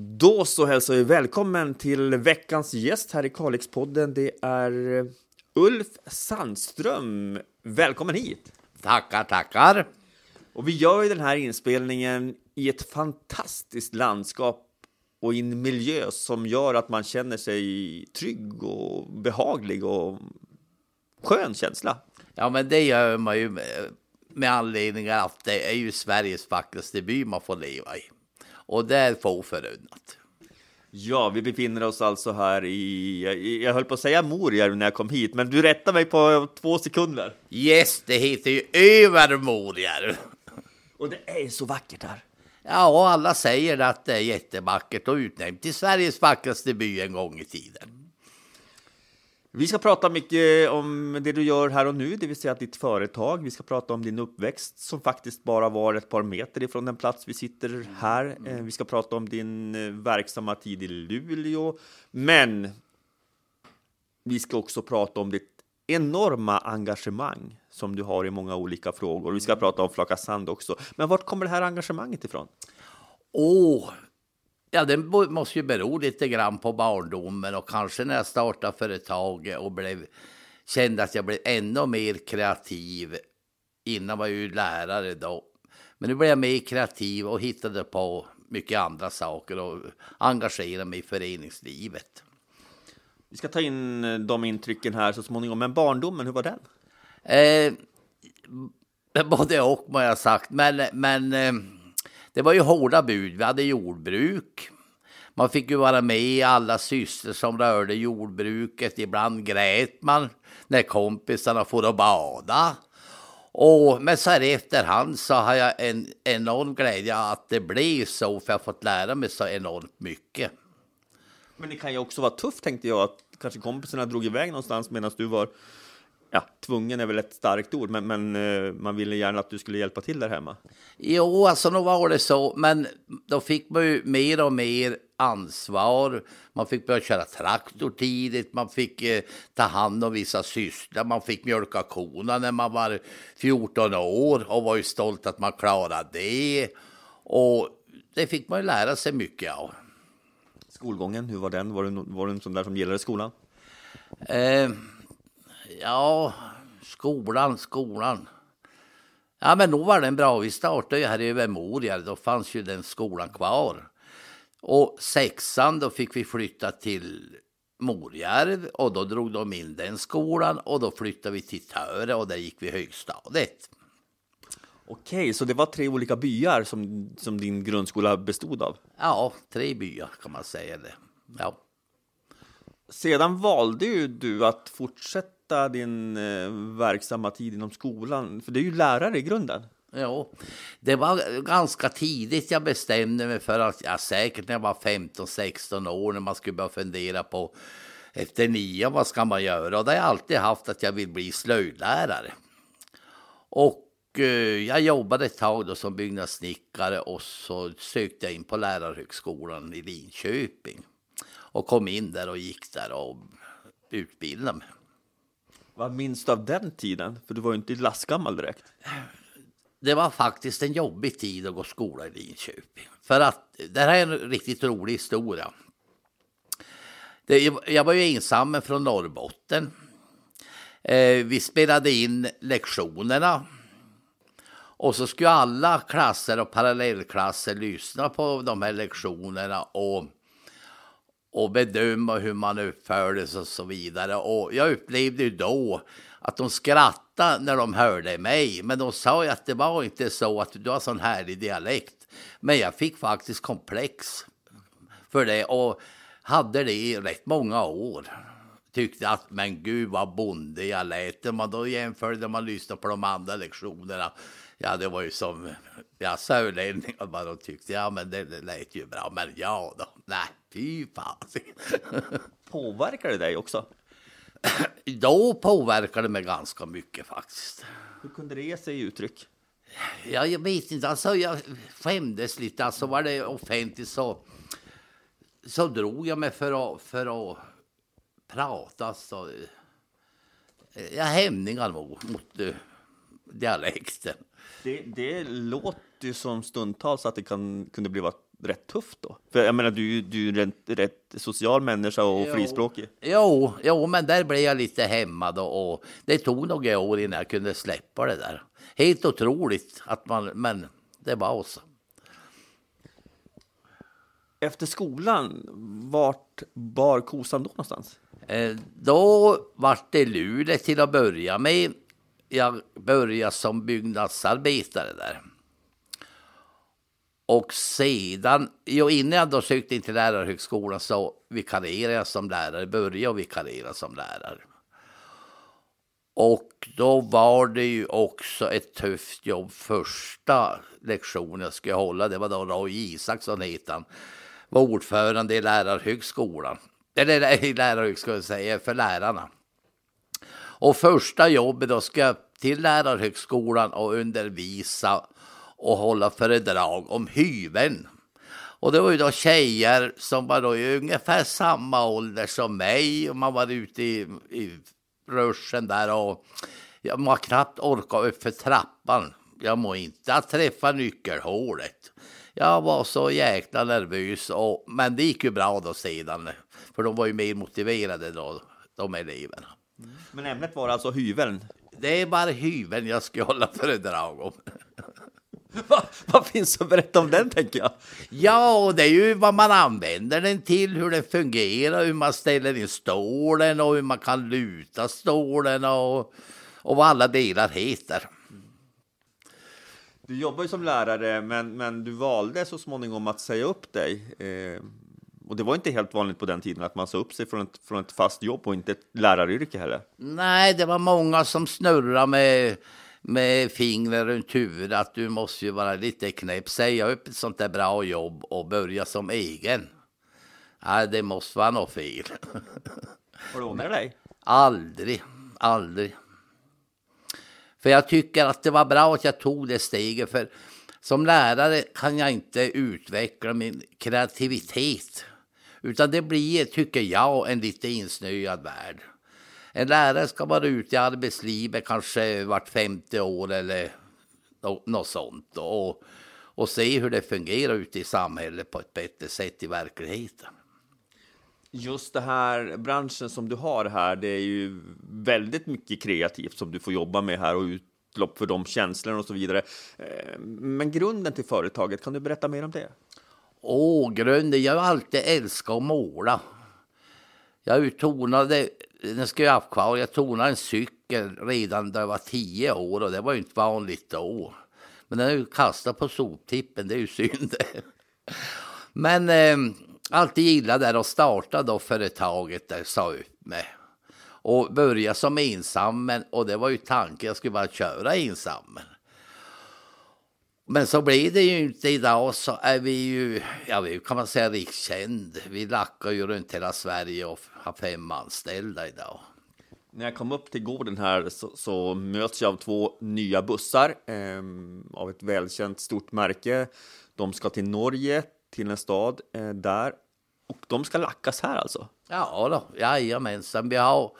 Då så hälsar vi välkommen till veckans gäst här i Kalixpodden. Det är Ulf Sandström. Välkommen hit! Tackar, tackar. Och vi gör ju den här inspelningen i ett fantastiskt landskap och i en miljö som gör att man känner sig trygg och behaglig och skön känsla. Ja, men det gör man ju med, anledning att det är ju Sveriges vackraste by man får leva i. Och det är få förunnat. Ja, vi befinner oss alltså här i, jag höll på att säga Morjärv när jag kom hit, men du rättar mig på två sekunder. Yes, det heter ju Över Morjärv. Och det är så vackert här. Ja, och alla säger att det är jättevackert och utnämnt till Sveriges vackraste by en gång i tiden. Vi ska prata mycket om det du gör här och nu, det vill säga ditt företag. Vi ska prata om din uppväxt som faktiskt bara var ett par meter ifrån den plats vi sitter här. Eh, vi ska prata om din eh, verksamma tid i Luleå. Men vi ska också prata om ditt enorma engagemang som du har i många olika frågor. Vi ska prata om Flaka Sand också. Men vart kommer det här engagemanget ifrån? Åh, oh, Ja, det måste ju bero lite grann på barndomen och kanske när jag startade företaget och blev, kände att jag blev ännu mer kreativ. Innan var jag ju lärare då. Men nu blev jag mer kreativ och hittade på mycket andra saker och engagerade mig i föreningslivet. Vi ska ta in de intrycken här så småningom. Men barndomen, hur var den? Eh, både och, må jag sagt. Men, men eh, det var ju hårda bud. Vi hade jordbruk. Man fick ju vara med i alla sysslor som rörde jordbruket. Ibland grät man när kompisarna får och bada. Och, men så här i efterhand så har jag en enorm glädje att det blev så, för jag har fått lära mig så enormt mycket. Men det kan ju också vara tufft, tänkte jag, att kanske kompisarna drog iväg någonstans medan du var ja, tvungen är väl ett starkt ord, men, men uh, man ville gärna att du skulle hjälpa till där hemma. Jo, alltså nog var det så, men då fick man ju mer och mer ansvar. Man fick börja köra traktor tidigt, man fick eh, ta hand om vissa sysslor, man fick mjölka korna när man var 14 år och var ju stolt att man klarade det. Och det fick man ju lära sig mycket av. Skolgången, hur var den? Var du, var du en sån där som gillade skolan? Eh, Ja, skolan, skolan. Ja, men nog var den bra. Vi startade ju här i Övermorjärv. Då fanns ju den skolan kvar. Och sexan, då fick vi flytta till Morjärv och då drog de in den skolan och då flyttade vi till Töre och där gick vi högstadiet. Okej, så det var tre olika byar som, som din grundskola bestod av? Ja, tre byar kan man säga det. Ja. Sedan valde ju du att fortsätta fortsätta din eh, verksamma tid inom skolan? För du är ju lärare i grunden. Ja, det var ganska tidigt jag bestämde mig för att, ja, säkert när jag var 15-16 år, när man skulle börja fundera på efter nian, vad ska man göra? Och det har jag alltid haft att jag vill bli slöjdlärare. Och eh, jag jobbade ett tag då som byggnadssnickare och så sökte jag in på lärarhögskolan i Linköping och kom in där och gick där och utbildade mig. Vad minns du av den tiden? För du var ju inte lastgammal direkt. Det var faktiskt en jobbig tid att gå skola i Linköping. För att det här är en riktigt rolig historia. Det, jag var ju ensam från Norrbotten. Eh, vi spelade in lektionerna. Och så skulle alla klasser och parallellklasser lyssna på de här lektionerna och och bedöma hur man uppförde sig och så vidare. Och jag upplevde ju då att de skrattade när de hörde mig. Men de sa ju att det var inte så att du har sån härlig dialekt. Men jag fick faktiskt komplex för det och hade det i rätt många år. Tyckte att men gud vad bondig jag lät. Man då jämförde man lyssnade på de andra lektionerna. Ja, det var ju som ja, sörlänningar bara tyckte ja, men det, det lät ju bra. Men ja då, nej, fy fan. Påverkar det dig också? Då påverkar det mig ganska mycket faktiskt. Hur kunde det ge sig i uttryck? Ja, jag vet inte, alltså jag skämdes lite. Alltså var det offentligt så, så drog jag mig för att, för att prata. Alltså, jag har hämningar mot, mot uh, dialekten. Det, det låter ju som stundtals att det kan, kunde bli, rätt tufft då? För jag menar, du, du är rätt, rätt social människa och Jo. frispråkig. Jo, jo, men där blev jag lite hämmad och, och det tog några år innan jag kunde släppa det där. Helt otroligt att man, men det var så. Efter skolan, vart bar kosan då någonstans? Eh, då var det Luleå till att börja med. Jag började som byggnadsarbetare där. Och sedan, jo, innan jag då sökte in till lärarhögskolan så vikarierade jag som lärare, började vikariera som lärare. Och då var det ju också ett tufft jobb. Första lektionen jag skulle hålla, det var då Roy Isaksson hette han, var ordförande i lärarhögskolan. Eller i lärarhögskolan säger jag, för lärarna. Och första jobbet då ska jag till lärarhögskolan och undervisa och hålla föredrag om hyveln. Och det var ju då tjejer som var då i ungefär samma ålder som mig och man var ute i, i ruschen där och jag må knappt orka upp för trappan. Jag må inte att träffa nyckelhålet. Jag var så jäkla nervös, och, men det gick ju bra då sedan. För de var ju mer motiverade då, de eleverna. Men ämnet var alltså hyveln. Det är bara hyveln jag ska hålla föredrag om. Va, vad finns att berätta om den, tänker jag? Ja, det är ju vad man använder den till, hur den fungerar, hur man ställer in stålen och hur man kan luta stålen och, och vad alla delar heter. Du jobbar ju som lärare, men, men du valde så småningom att säga upp dig. Eh, och det var inte helt vanligt på den tiden att man sa upp sig från ett, från ett fast jobb och inte ett läraryrke heller. Nej, det var många som snurrade med, med fingrar runt huvudet att du måste ju vara lite knäpp, säga upp ett sånt där bra jobb och börja som egen. Nej, det måste vara något fel. Har du ångrat dig? Aldrig, aldrig. För jag tycker att det var bra att jag tog det steget. För som lärare kan jag inte utveckla min kreativitet. Utan det blir, tycker jag, en lite insnöad värld. En lärare ska vara ute i arbetslivet kanske vart femte år eller något sånt. Och, och se hur det fungerar ute i samhället på ett bättre sätt i verkligheten. Just det här branschen som du har här, det är ju väldigt mycket kreativt som du får jobba med här och utlopp för de känslorna och så vidare. Eh, men grunden till företaget, kan du berätta mer om det? Ågrunden. Jag har alltid älskat att måla. Jag tonade, den ska jag ha haft kvar, jag tonade en cykel redan när jag var tio år och det var ju inte vanligt då. Men den är ju kastad på soptippen, det är ju synd. Men eh, alltid gillade det och startade då företaget där, sa upp mig. Och började som ensam, och det var ju tanken, jag skulle bara köra ensam. Men så blir det ju inte idag så är vi ju, ja vi kan man säga rikskänd. Vi lackar ju runt hela Sverige och har fem anställda idag. När jag kom upp till gården här så, så möts jag av två nya bussar eh, av ett välkänt stort märke. De ska till Norge, till en stad eh, där. Och de ska lackas här alltså? Ja då, jajamensan. Vi har,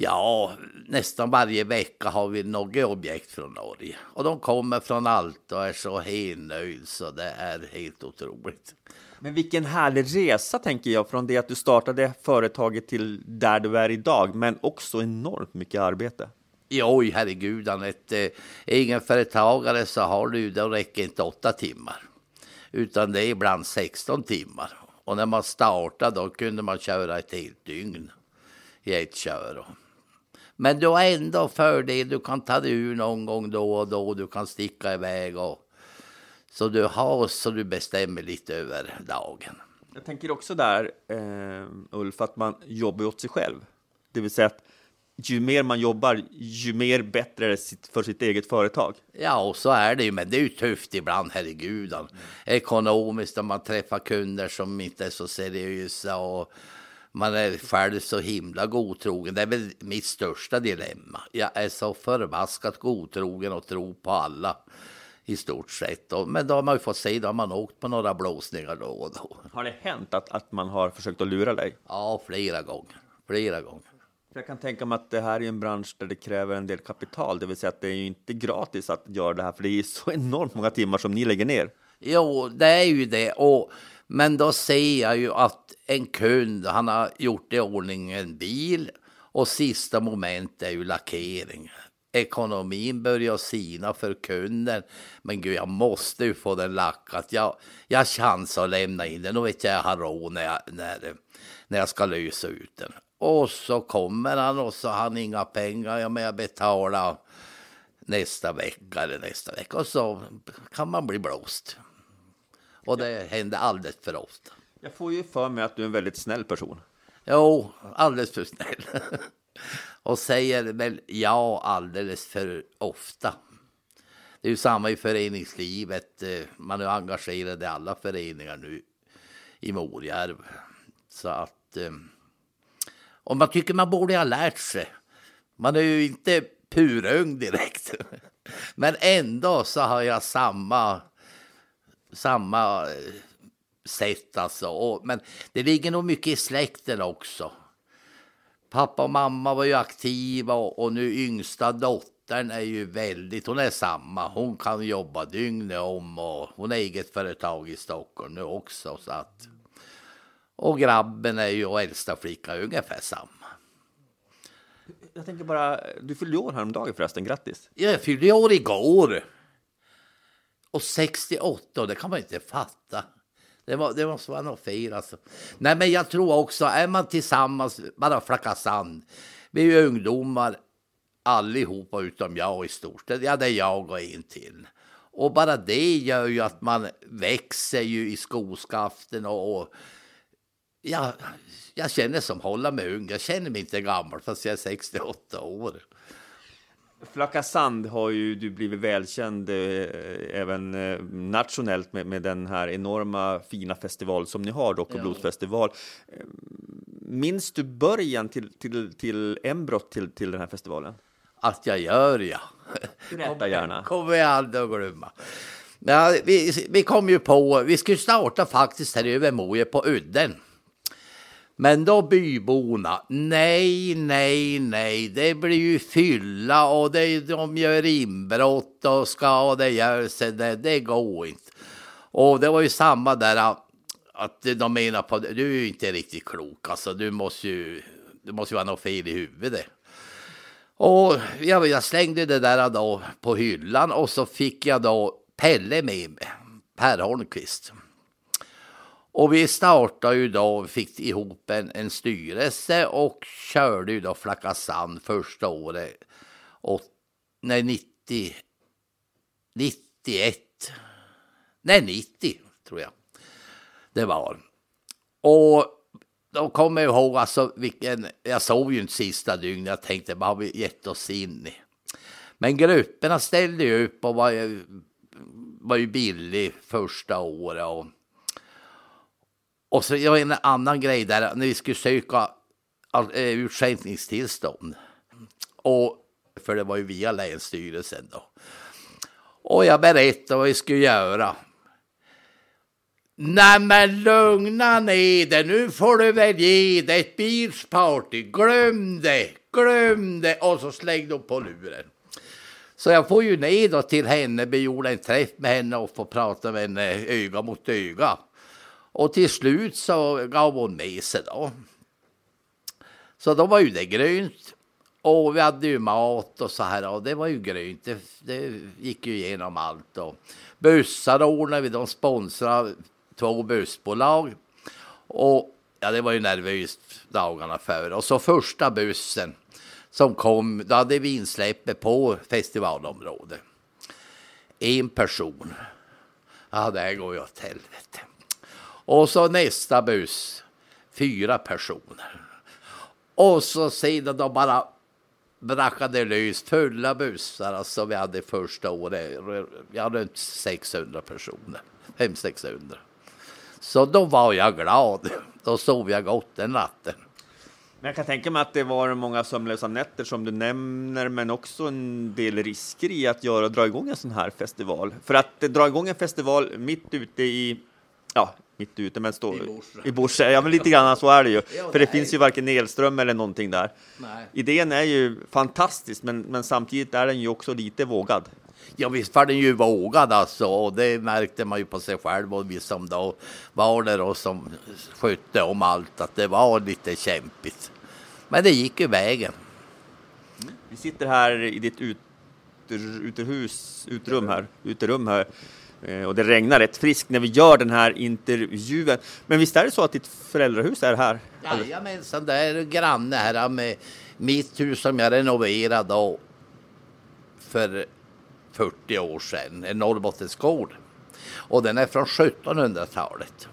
ja nästan varje vecka har vi några objekt från Norge. Och de kommer från allt och är så helnöjd så det är helt otroligt. Men vilken härlig resa tänker jag från det att du startade företaget till där du är idag, men också enormt mycket arbete. Oj, herregud, ett eh, egenföretagare så har du, det räcker inte åtta timmar. Utan det är ibland 16 timmar. Och när man startade då kunde man köra ett helt dygn i ett kör. Men du har ändå fördel, du kan ta dig ur någon gång då och då, du kan sticka iväg. Och, så du har så du bestämmer lite över dagen. Jag tänker också där, eh, Ulf, att man jobbar åt sig själv. Det vill säga att ju mer man jobbar, ju mer bättre är det för sitt eget företag. Ja, och så är det ju, men det är ju tufft ibland, herregud. Ekonomiskt, när man träffar kunder som inte är så seriösa och man är själv så himla godtrogen. Det är väl mitt största dilemma. Jag är så förbaskat godtrogen och tror på alla i stort sett. Men då har man ju fått se, då har man åkt på några blåsningar då och då. Har det hänt att, att man har försökt att lura dig? Ja, flera gånger. Flera gånger. Jag kan tänka mig att det här är en bransch där det kräver en del kapital, det vill säga att det är ju inte gratis att göra det här, för det är så enormt många timmar som ni lägger ner. Jo, det är ju det. Och, men då ser jag ju att en kund, han har gjort i ordning en bil och sista moment är ju lackering. Ekonomin börjar sina för kunden. Men gud, jag måste ju få den lackat. Jag, jag chansar att lämna in den. Då vet jag jag har råd när jag, när, när jag ska lösa ut den. Och så kommer han och så har han inga pengar. Ja, men jag betalar nästa vecka eller nästa vecka. Och så kan man bli blåst. Och det händer alldeles för ofta. Jag får ju för mig att du är en väldigt snäll person. Jo, alldeles för snäll. och säger väl ja alldeles för ofta. Det är ju samma i föreningslivet. Man är engagerad i alla föreningar nu i Morjärv. Så att... Och man tycker man borde ha lärt sig. Man är ju inte purung direkt. Men ändå så har jag samma, samma sätt alltså. Och, men det ligger nog mycket i släkten också. Pappa och mamma var ju aktiva och, och nu yngsta dottern är ju väldigt, hon är samma. Hon kan jobba dygnet om och hon har eget företag i Stockholm nu också. Så att, och grabben är ju och äldsta flickan ungefär samma. Jag tänker bara, du fyllde år häromdagen förresten, grattis. Jag fyllde år igår. Och 68, det kan man inte fatta. Det, var, det måste vara något fel alltså. Nej men jag tror också, är man tillsammans, bara flacka sand. Vi är ju ungdomar allihopa utom jag i stort sett. Ja, det är jag och en till. Och bara det gör ju att man växer ju i skoskaften och, och ja, jag känner som hålla mig ung. Jag känner mig inte gammal fast jag är 68 år. Flacka Sand har ju du blivit välkänd eh, även eh, nationellt med, med den här enorma fina festival som ni har, Rock och bluesfestival. Eh, minns du början till, till, till Embrot till, till den här festivalen? Att jag gör, ja. Berätta gärna. kommer jag aldrig att glömma. Ja, vi, vi kom ju på, vi skulle starta faktiskt här över Moje på udden. Men då byborna, nej, nej, nej, det blir ju fylla och det, de gör inbrott och ska det sig, det, det går inte. Och det var ju samma där äh, att de menar på, du är ju inte riktigt klok alltså, du måste ju, det måste ju vara något fel i huvudet. Och jag, jag slängde det där då på hyllan och så fick jag då Pelle med mig, Per Holmqvist. Och vi startade ju då, fick ihop en, en styrelse och körde ju då Flacka Sand första året. Och, nej, 90, 91. Nej, 90 tror jag det var. Och då kommer jag ihåg, alltså vilken, jag sov ju inte sista dygnet, jag tänkte vad har vi gett oss in i? Men grupperna ställde ju upp och var ju, var ju billig första året. Och, och så jag en annan grej där, när vi skulle söka eh, utskänkningstillstånd. Och, för det var ju via Länsstyrelsen då. Och jag berättade vad vi skulle göra. Nej men lugna ner dig, nu får du väl ge dig ett beachparty. Glöm det, glöm det. Och så slängde hon på luren. Så jag får ju ner då till henne, begjorde en träff med henne och får prata med henne öga mot öga. Och till slut så gav hon med sig då. Så då var ju det grönt. Och vi hade ju mat och så här och det var ju grönt. Det, det gick ju igenom allt. Och bussar ordnade vi, de sponsrade två bussbolag. Och ja, det var ju nervöst dagarna före. Och så första bussen som kom, då hade vi insläppet på festivalområdet. En person. Ja, det här går ju åt helvete. Och så nästa buss, fyra personer. Och så sedan de bara brackade lös fulla bussar. Alltså vi hade första året, ja runt 600 personer. 500-600. Så då var jag glad. Då sov jag gott den natten. Men jag kan tänka mig att det var många sömnlösa nätter som du nämner, men också en del risker i att göra, dra igång en sån här festival. För att dra igång en festival mitt ute i, ja, mitt ute, men stå, i Borse. Ja, men lite grann så är det ju. Ja, För det nej. finns ju varken elström eller någonting där. Nej. Idén är ju fantastisk, men, men samtidigt är den ju också lite vågad. Ja, visst var den ju vågad alltså och det märkte man ju på sig själv och vi som då var där och som skötte om allt att det var lite kämpigt. Men det gick ju vägen. Vi sitter här i ditt ut, uterhus, utrum här, uterum här Eh, och det regnar rätt friskt när vi gör den här intervjun. Men visst är det så att ditt föräldrahus är här? Jajamensan, det är granne här med mitt hus som jag renoverade då för 40 år sedan, en Norrbottensgård. Och den är från 1700-talet.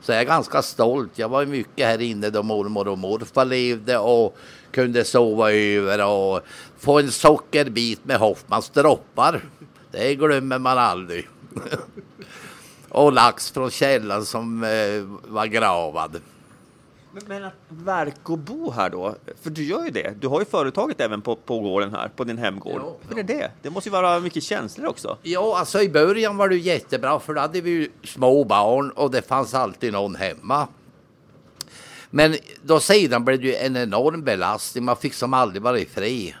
Så jag är ganska stolt. Jag var mycket här inne då mormor och morfar levde och kunde sova över och få en sockerbit med Hoffmans droppar. Det glömmer man aldrig. och lax från källan som eh, var gravad. Men, men att verka och bo här då? För du gör ju det. Du har ju företaget även på, på gården här, på din hemgård. Hur är det? Det måste ju vara mycket känslor också. Ja, alltså i början var det jättebra för då hade vi ju små barn och det fanns alltid någon hemma. Men då sedan blev det ju en enorm belastning. Man fick som aldrig vara fri.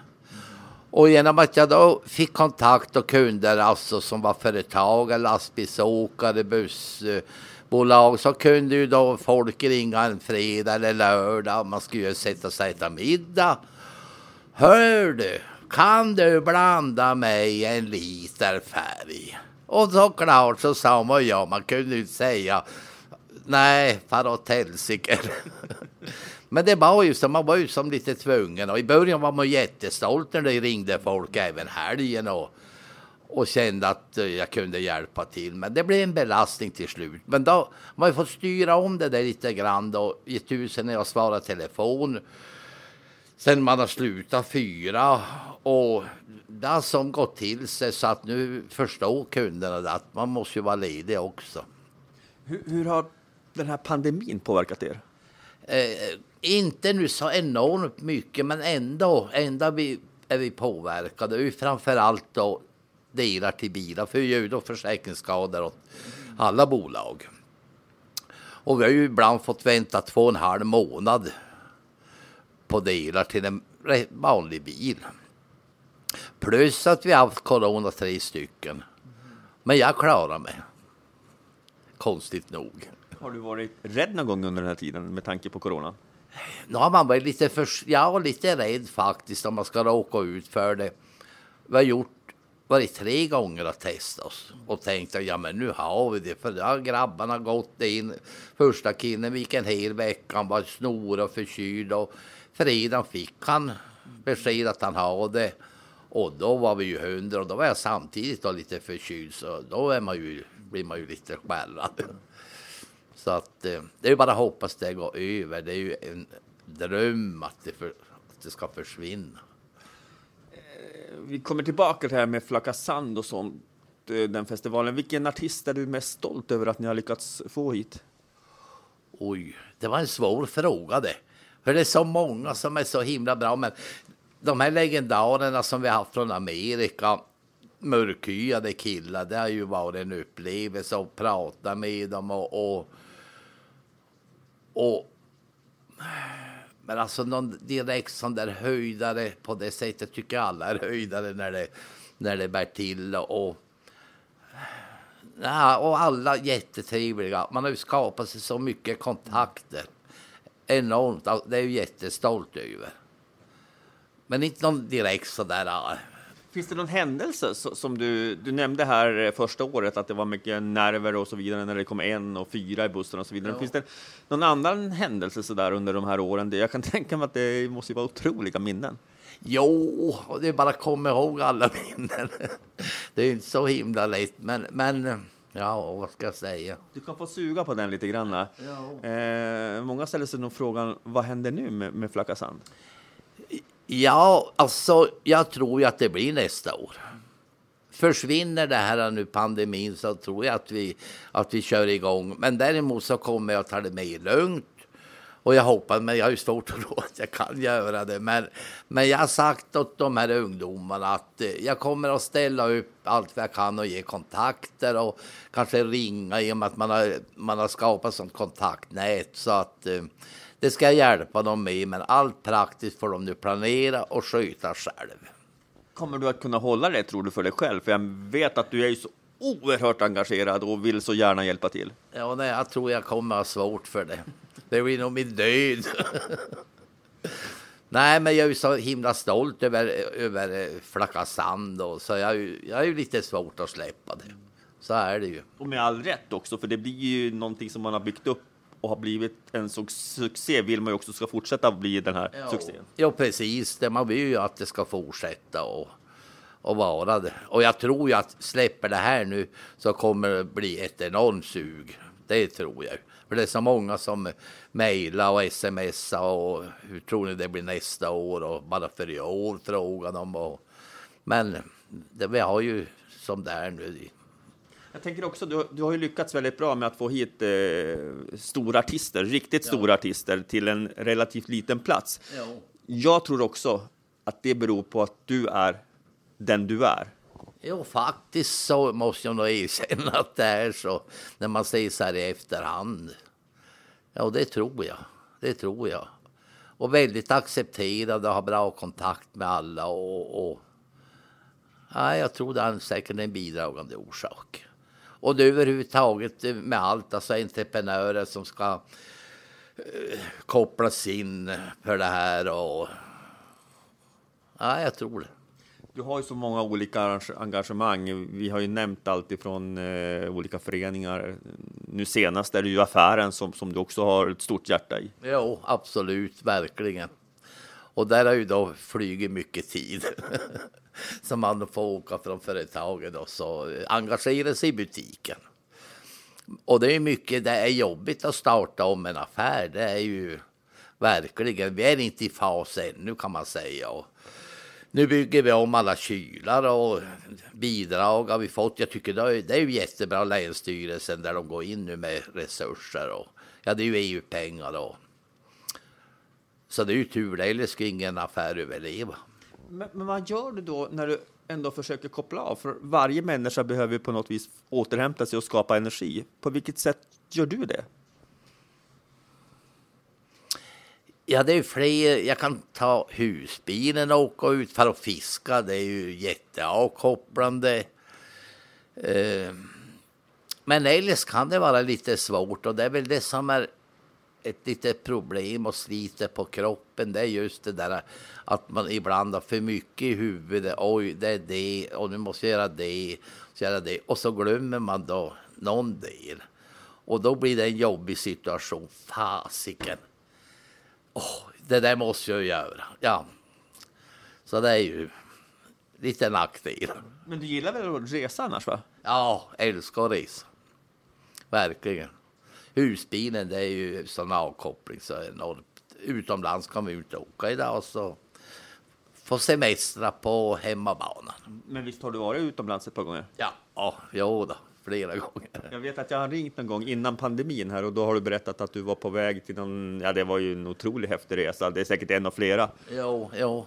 Och genom att jag då fick kontakt och kunder alltså som var företagare, lastbilsåkare, bussbolag. så kunde ju då folk ringa en fredag eller lördag. Man skulle ju sätta sig och äta middag. Hör du, kan du blanda mig en liter färg? Och såklart så sa man ja, man kunde ju inte säga nej, far åt helsike. Men det var ju så, man var ju som lite tvungen och i början var man jättestolt när det ringde folk även helgen och och kände att eh, jag kunde hjälpa till. Men det blev en belastning till slut. Men då har man fått styra om det där lite grann då. I tusen när jag svarar telefon. Sen man har slutat fyra och det har som gått till sig så att nu förstår kunderna att man måste ju vara ledig också. Hur, hur har den här pandemin påverkat er? Eh, inte nu så enormt mycket, men ändå, ändå vi, är vi påverkade. Framför allt då delar till bilar för vi gör ju då försäkringsskador åt alla bolag. Och vi har ju ibland fått vänta två och en halv månad på delar till en vanlig bil. Plus att vi har haft corona tre stycken. Men jag klarar mig. Konstigt nog. Har du varit rädd någon gång under den här tiden med tanke på corona? Ja, man var lite, för, ja, lite rädd faktiskt om man ska råka ut för det. Vi har gjort varit tre gånger och testat oss och tänkte ja men nu har vi det för då har grabbarna gått in. Första killen gick en hel vecka, han var snor och förkyld och fredagen fick han besked att han hade det. Och då var vi ju hundra och då var jag samtidigt då lite förkyld så då är man ju, blir man ju lite skärrad. Så att eh, det är bara att hoppas det går över. Det är ju en dröm att det, för, att det ska försvinna vi kommer tillbaka till det här med Flacka Sand och sånt, eh, den festivalen. Vilken artist är du mest stolt över att ni har lyckats få hit? Oj, det var en svår fråga det. För det är så många som är så himla bra. Men de här legendarerna som vi har haft från Amerika, mörkhyade killar, det har ju varit en upplevelse att prata med dem och, och, och men alltså någon direkt sån där höjdare på det sättet tycker jag alla är höjdare när det, när det bär till. Och, ja, och alla jättetrevliga. Man har ju skapat sig så mycket kontakter. Enormt. Alltså, det är ju jättestolt över. Men inte någon direkt sådär ah, Finns det någon händelse som du, du nämnde här eh, första året att det var mycket nerver och så vidare när det kom en och fyra i bussen och så vidare. Ja. Finns det någon annan händelse så där under de här åren? Jag kan tänka mig att det måste vara otroliga minnen. Jo, det är bara att komma ihåg alla minnen. Det är inte så himla lätt, men, men ja, vad ska jag säga? Du kan få suga på den lite grann. Ja. Eh, många ställer sig nog frågan, vad händer nu med, med Flacka Sand? Ja, alltså jag tror ju att det blir nästa år. Försvinner det här nu pandemin så tror jag att vi, att vi kör igång. Men däremot så kommer jag att ta det mer lugnt. Och jag hoppas, men jag har ju svårt att tro att jag kan göra det. Men, men jag har sagt åt de här ungdomarna att eh, jag kommer att ställa upp allt vad jag kan och ge kontakter och kanske ringa i och med att man har, man har skapat sånt kontaktnät. Så att eh, det ska jag hjälpa dem med, men allt praktiskt får de nu planera och sköta själv. Kommer du att kunna hålla det, tror du, för dig själv? För jag vet att du är ju så oerhört engagerad och vill så gärna hjälpa till. Ja, nej, jag tror jag kommer ha svårt för det. Det blir nog min död. nej, men jag är ju så himla stolt över, över Flacka Sand och så jag, jag är ju lite svårt att släppa det. Så är det ju. Och med all rätt också, för det blir ju någonting som man har byggt upp och har blivit en så succé vill man ju också ska fortsätta bli den här Ja. succén. Ja, precis. Det man vill ju att det ska fortsätta och, och vara det. Och jag tror ju att släpper det här nu så kommer det bli ett enormt sug. Det tror jag. För det är så många som mejlar och smsar och hur tror ni det blir nästa år och bara för i år frågar de. Och, men det, vi har ju som det är nu. Jag tänker också, du, du har ju lyckats väldigt bra med att få hit eh, stora artister, riktigt stora artister till en relativt liten plats. Jag tror också att det beror på att du är den du är. Jo, faktiskt så måste jag nog erkänna att det är så när man säger så här i efterhand. Ja, det tror jag. Det tror jag. Och väldigt accepterad och har bra kontakt med alla. Och, och ja, jag tror det är säkert en bidragande orsak. Och det överhuvudtaget med allt, alltså entreprenörer som ska eh, kopplas in för det här. Och, ja, jag tror det. Du har ju så många olika engagemang. Vi har ju nämnt allt ifrån eh, olika föreningar. Nu senast är det ju affären som, som du också har ett stort hjärta i. Jo, absolut, verkligen. Och där har ju då flugit mycket tid. Så man får åka från företaget och så engagera sig i butiken. Och det är mycket, det är jobbigt att starta om en affär. Det är ju verkligen, vi är inte i fas ännu kan man säga. Och nu bygger vi om alla kylar och bidrag har vi fått. Jag tycker det är, det är ju jättebra Länsstyrelsen där de går in nu med resurser. Och, ja, det är ju EU-pengar och så det är ju tur det, eller skulle liksom ingen affär överleva. Men, men vad gör du då när du ändå försöker koppla av? För varje människa behöver ju på något vis återhämta sig och skapa energi. På vilket sätt gör du det? Ja, det är ju fler. Jag kan ta husbilen och åka ut för att fiska. Det är ju jätteavkopplande. Eh, men eljest kan det vara lite svårt och det är väl det som är ett litet problem och sliter på kroppen. Det är just det där att man ibland har för mycket i huvudet. Oj, det är det och nu måste jag göra det, så göra det. Och så glömmer man då någon del. Och då blir det en jobbig situation. Fasiken. Åh, det där måste jag göra. Ja. Så det är ju lite nackdel. Men du gillar väl att resa annars? va? Ja, älskar att resa. Verkligen. Husbilen, det är ju sån avkoppling så enormt. Utomlands kan vi inte åka idag så få semestra på hemmabanan. Men visst har du varit utomlands ett par gånger? Ja, ja, jo då, flera gånger. Jag vet att jag har ringt någon gång innan pandemin här och då har du berättat att du var på väg till någon, ja det var ju en otroligt häftig resa. Det är säkert en av flera. Jo, jo.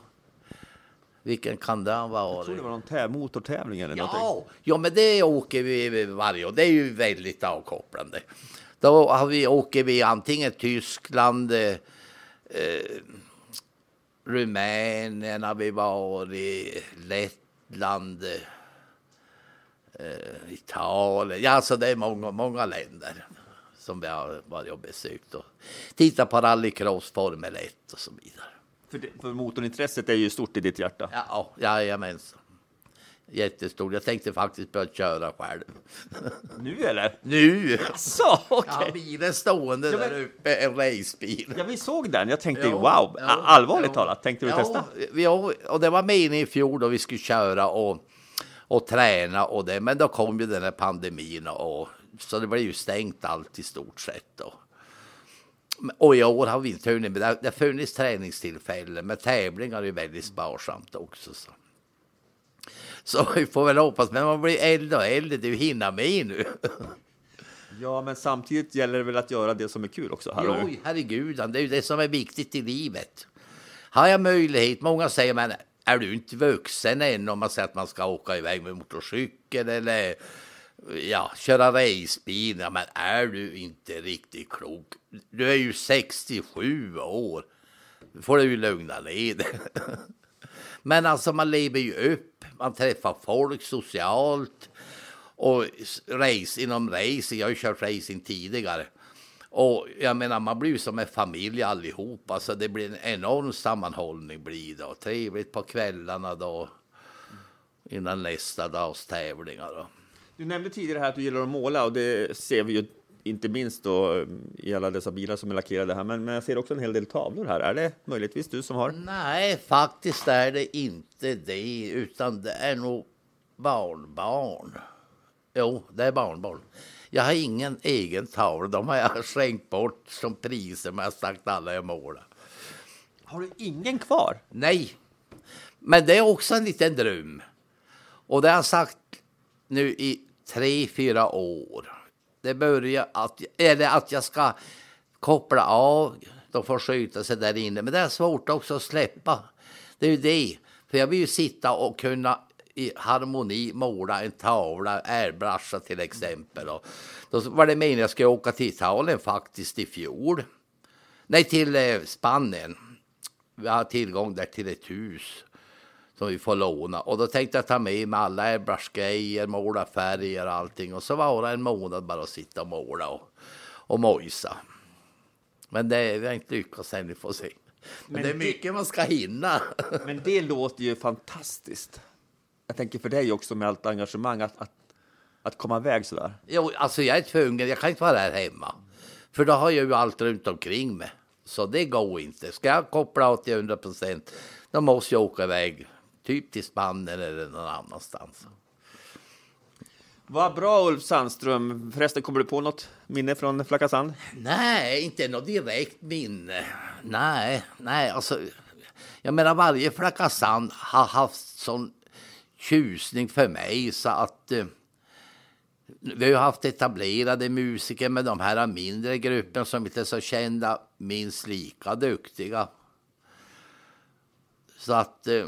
Vilken kan det ha Jag tror det varit? var någon tä- motortävling eller någonting. Ja, ja, men det åker vi varje år. Det är ju väldigt avkopplande. Då har vi, åker vi antingen Tyskland, eh, eh, Rumänien har vi varit, Lettland, eh, Italien. Ja, alltså det är många, många länder som vi har varit och besökt och tittat på rallycross, Formel 1 och så vidare. För, det, för motorintresset är ju stort i ditt hjärta. Ja, jajamensan. Jättestor. Jag tänkte faktiskt börja köra själv. Nu eller? Nu! Så, okej. Ja, bilen stående Ja, men- där uppe, en racebil. Ja, vi såg den. Jag tänkte Jo, wow, jo, allvarligt jo. talat. Tänkte du ja, testa? Ja, och det var meningen i fjol då vi skulle köra och, och träna och det. Men då kom ju den här pandemin och så det blev ju stängt allt i stort sett. Och, och i år har vi inte hunnit, men det har, det har funnits träningstillfällen. Men tävlingar är ju väldigt sparsamt också. Så. Så vi får väl hoppas, men man blir äldre och äldre, du hinner med nu. Ja, men samtidigt gäller det väl att göra det som är kul också. Här Jo, nu. herregud, det är ju det som är viktigt i livet. Har jag möjlighet, många säger men är du inte vuxen än om man säger att man ska åka iväg med motorcykel eller ja, köra racebil. Ja, men är du inte riktigt klok? Du är ju 67 år. Då får du ju lugna ner. Men alltså man lever ju upp, man träffar folk socialt och race inom racing. Jag har ju kört racing tidigare. Och jag menar, man blir ju som en familj allihop. Alltså det blir en enorm sammanhållning blir det. Och trevligt på kvällarna då. Innan nästa dags tävlingar då. Du nämnde tidigare här att du gillar att måla och det ser vi ju inte minst då i alla dessa bilar som är lackerade här. Men, men jag ser också en hel del tavlor här. Är det möjligtvis du som har? Nej, faktiskt är det inte det, utan det är nog barnbarn. Jo, det är barnbarn. Jag har ingen egen tavla. De har jag skänkt bort som priser, men jag har sagt alla jag målar. Har du ingen kvar? Nej, men det är också en liten dröm. Och det har jag sagt nu i tre, fyra år. Det börjar att, eller att jag ska koppla av. De får skjuta sig där inne. Men det är svårt också att släppa. Det är ju det. För jag vill ju sitta och kunna i harmoni måla en tavla, airbrusha till exempel. Och då var det meningen att jag skulle åka till Italien faktiskt i fjol. Nej, till eh, Spanien. Vi har tillgång där till ett hus som vi får låna. Och då tänkte jag ta med mig alla airbrushgrejer, måla färger och allting. Och så var det en månad bara att sitta och måla och, och mojsa. Men det, vi har inte lyckats än, vi får se. Men, Men det är mycket det, man ska hinna. Men det låter ju fantastiskt. Jag tänker för dig också med allt engagemang att, att, att komma iväg sådär. Jo, alltså jag är tvungen, jag kan inte vara här hemma. För då har jag ju allt runt omkring mig. Så det går inte. Ska jag koppla av till 100 procent, då måste jag åka iväg Typ till Spanien eller någon annanstans. Vad bra Ulf Sandström. Förresten, kommer du på något minne från Flackasand? Nej, inte något direkt minne. Nej, nej, alltså. Jag menar varje Flackasand har haft sån tjusning för mig så att eh, vi har haft etablerade musiker med de här mindre grupperna som inte är så kända minst lika duktiga. Så att eh,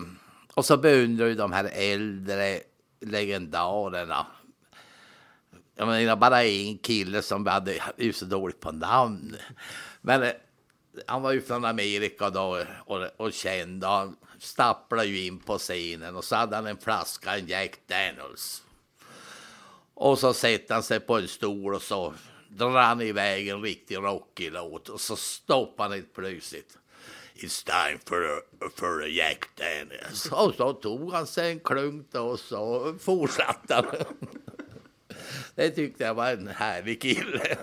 och så beundrar ju de här äldre legendarerna. Jag menar bara en kille som hade ju så dåligt på namn. Men eh, han var ju från Amerika då och, och känd. Och han stapplade ju in på scenen och så hade han en flaska, en Jack Daniels. Och så sätter han sig på en stol och så drar han iväg en riktig rockig låt och så stoppar han helt plötsligt. It's time for a, for a Jack Daniels. Och så tog han sig en klunk och så fortsatte han. Det tyckte jag var en härlig kille.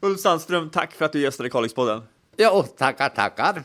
Ulf Sandström, tack för att du gästade Kalixpodden. Ja, tackar, tackar.